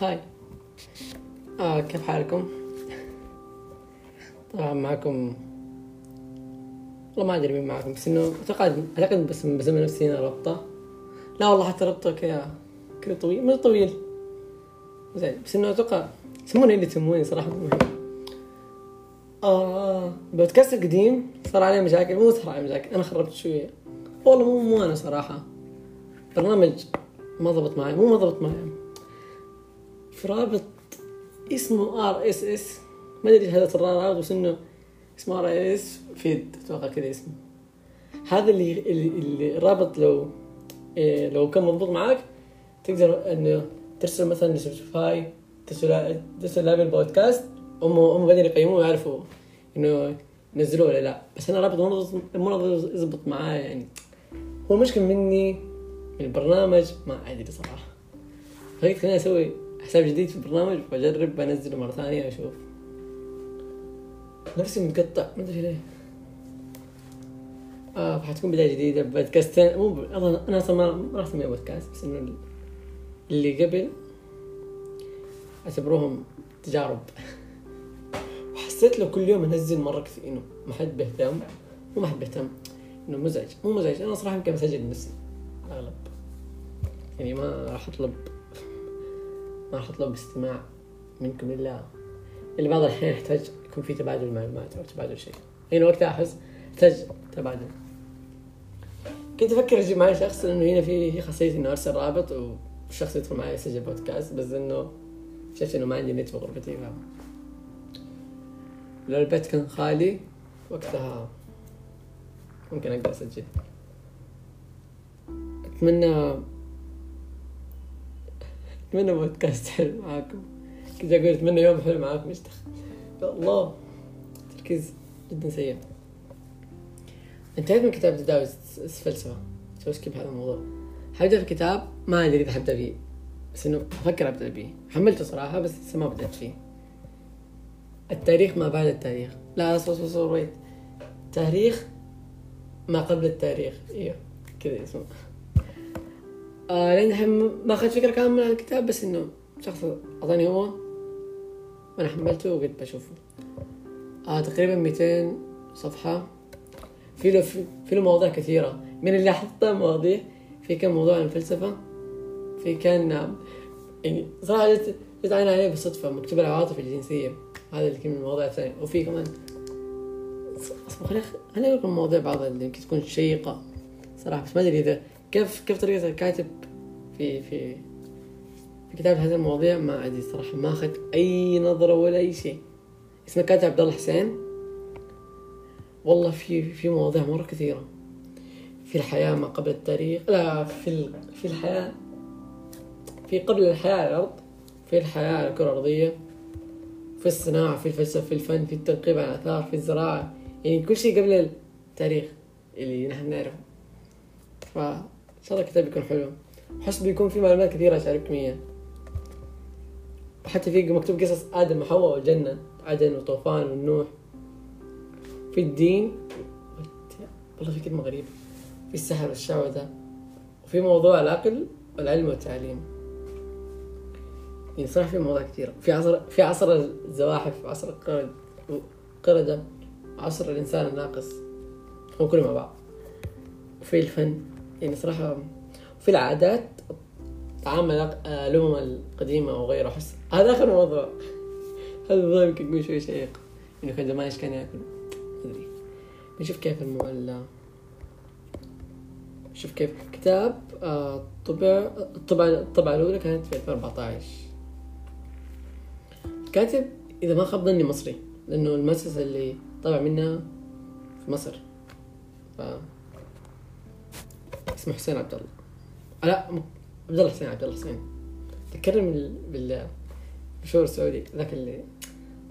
هاي. آه كيف حالكم؟ طبعا معكم والله ما أدري مين معكم بس إنه اعتقد أعتقد بس بسمي نفسي أنا ربطة لا والله حتى ربطة كذا كذا طويل مش طويل. زين بس إنه أتوقع يسموني اللي تسموني صراحة. مو مهم آه بودكاست القديم صار عليه مشاكل مو صار عليه مشاكل أنا خربت شوية. والله مو مو أنا صراحة. برنامج ما ضبط معي مو ما ضبط معي. في رابط اسمه RSS. ما أدري هذا الرابط بس إنه اسمه RS feed أتوقع كذا اسمه. هذا اللي اللي, الرابط لو إيه لو كان مضبوط معاك تقدر إنه ترسل مثلا ل Spotify ترسل ترسل ل Apple البودكاست هم هم بعدين يقيموه ويعرفوا إنه ينزلوه ولا لا. بس أنا رابط مو راضي يضبط معايا يعني. هو مشكلة مني من البرنامج ما أدري صراحة. فقلت خليني أسوي حساب جديد في البرنامج واجرب بنزله مرة ثانية أشوف. نفسي متقطع ما أدري ليه. آه حتكون بداية جديدة بودكاستين مو ب... أنا أصلا ما راح أسميها بودكاست بس إنه اللي قبل أعتبروهم تجارب. وحسيت لو كل يوم أنزل مرة كثير إنه ما حد بيهتم. مو ما حد بيهتم إنه مزعج. مو مزعج أنا صراحة يمكن بسجل نفسي. الاغلب يعني ما راح أطلب راح اطلب استماع منكم الا إلا بعض الأحيان يحتاج يكون في تبادل معلومات أو تبادل شيء. هنا وقتها أحس احتاج تبادل. كنت أفكر أجيب معي شخص لأنه هنا في خاصية إنه أرسل رابط والشخص يدخل معي يسجل بودكاست بس إنه شفت إنه ما عندي نت في غرفتي ف لو البيت كان خالي وقتها ممكن أقدر أسجل. أتمنى أتمنى بودكاست حلو معاكم. كنت أقول أتمنى يوم حلو معاكم يا الله. تركيز جدا سيء. انتهيت من كتاب تداوي الفلسفة؟ سوي سكيب هذا الموضوع؟ حبدأ في كتاب ما أدري إذا حبدأ فيه بس إنه أفكر أبدأ فيه حملته صراحة بس لسه ما بدأت فيه. التاريخ ما بعد التاريخ. لا اصبر اصبر اصبر تاريخ ما قبل التاريخ. أيوه كذا اسمه. آه لأن الحين ما أخذت فكرة كاملة عن الكتاب بس إنه شخص اعطاني هو وأنا حملته وقلت بشوفه. آه تقريبا 200 صفحة. في له في له مواضيع كثيرة. من اللي حطه مواضيع في كم موضوع عن الفلسفة. في كان يعني صراحة جت جت عيني عليه بالصدفة مكتوب العواطف الجنسية. هذا اللي كان من المواضيع الثانية. وفي كمان خليني خليني أقول لكم مواضيع بعض اللي يمكن تكون شيقة صراحة بس ما أدري إذا كيف كيف طريقة الكاتب في في في كتابة هذه المواضيع؟ ما أدري صراحة ما أخذت أي نظرة ولا أي شيء. اسمه كاتب عبد الله حسين. والله في في مواضيع مرة كثيرة. في الحياة ما قبل التاريخ لا في في الحياة في قبل الحياة على الأرض في الحياة على الكرة الأرضية في الصناعة في الفلسفة في الفن في التنقيب عن الآثار في الزراعة يعني كل شيء قبل التاريخ اللي نحن نعرفه. فإن شاء الله الكتاب يكون حلو. أحس بيكون في معلومات كثيرة أشارككم إياها. وحتى في مكتوب قصص آدم وحواء والجنة عدن وطوفان والنوح. في الدين والله في كلمة غريبة. في السحر والشعوذة. وفي موضوع العقل والعلم والتعليم. يعني صراحة في مواضيع كثيرة. في عصر في عصر الزواحف عصر القرد قردة عصر الإنسان الناقص. هو كله مع بعض. وفي الفن. يعني صراحة في العادات تعامل الأمم القديمة وغيره أحس هذا آخر موضوع. هذا الموضوع يمكن يكون شوي شيق إنه كان زمان إيش كان يأكل؟ أدري. نشوف كيف المؤلة شوف كيف. كتاب آه، طبع الطبعة الطبعة الأولى كانت في 2014 كاتب إذا ما خاب ظني مصري لأنه المؤسسة اللي طبع منها في مصر. ف اسمه حسين عبد الله. لا عبد الله حسين عبد الله حسين. ذكرني بال السعودي ذاك اللي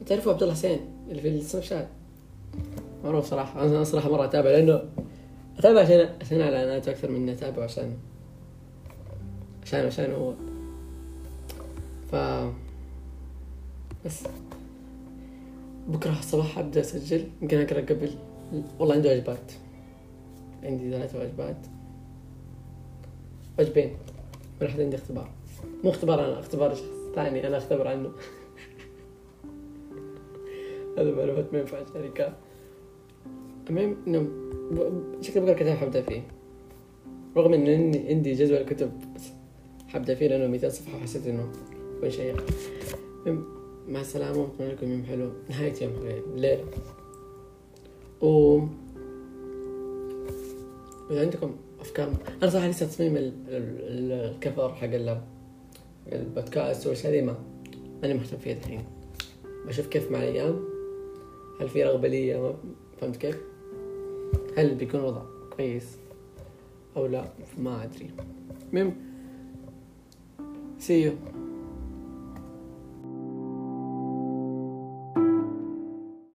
تعرفوا عبد الله حسين اللي في السناب شات معروف صراحة. أنا صراحة مرة أتابع لأنه أتابع عشان عشان إعلانات أكثر من أتابع عشان عشان عشان هو. ف بس. بكرة الصباح أبدأ أسجل يمكن أقرأ قبل والله عندي واجبات عندي ثلاث واجبات واجبين أحد عندي اختبار. مو اختبار أنا اختبار شخص ثاني أنا أختبر عنه. هذا معلومات ما ينفع اشاركها المهم إنه ب- شكل بقرأ كتاب حبدأ فيه. رغم إن عندي- عندي جدول كتب بس حبدأ فيه لأنه 200 صفحة وحسيت إنه شيق. المهم مع السلامة ونتمنى لكم يوم حلو. نهاية يوم حلو. الليلة و إذا عندكم أفكار. أنا صراحة لسه تصميم ال- ال- الكفر حق ال- البودكاست والأشياء هذه ما ماني مهتم فيها الحين. بشوف كيف مع الأيام. هل في رغبة لي؟ فهمت كيف؟ هل بيكون وضع كويس أو لا؟ ما أدري. المهم. See you.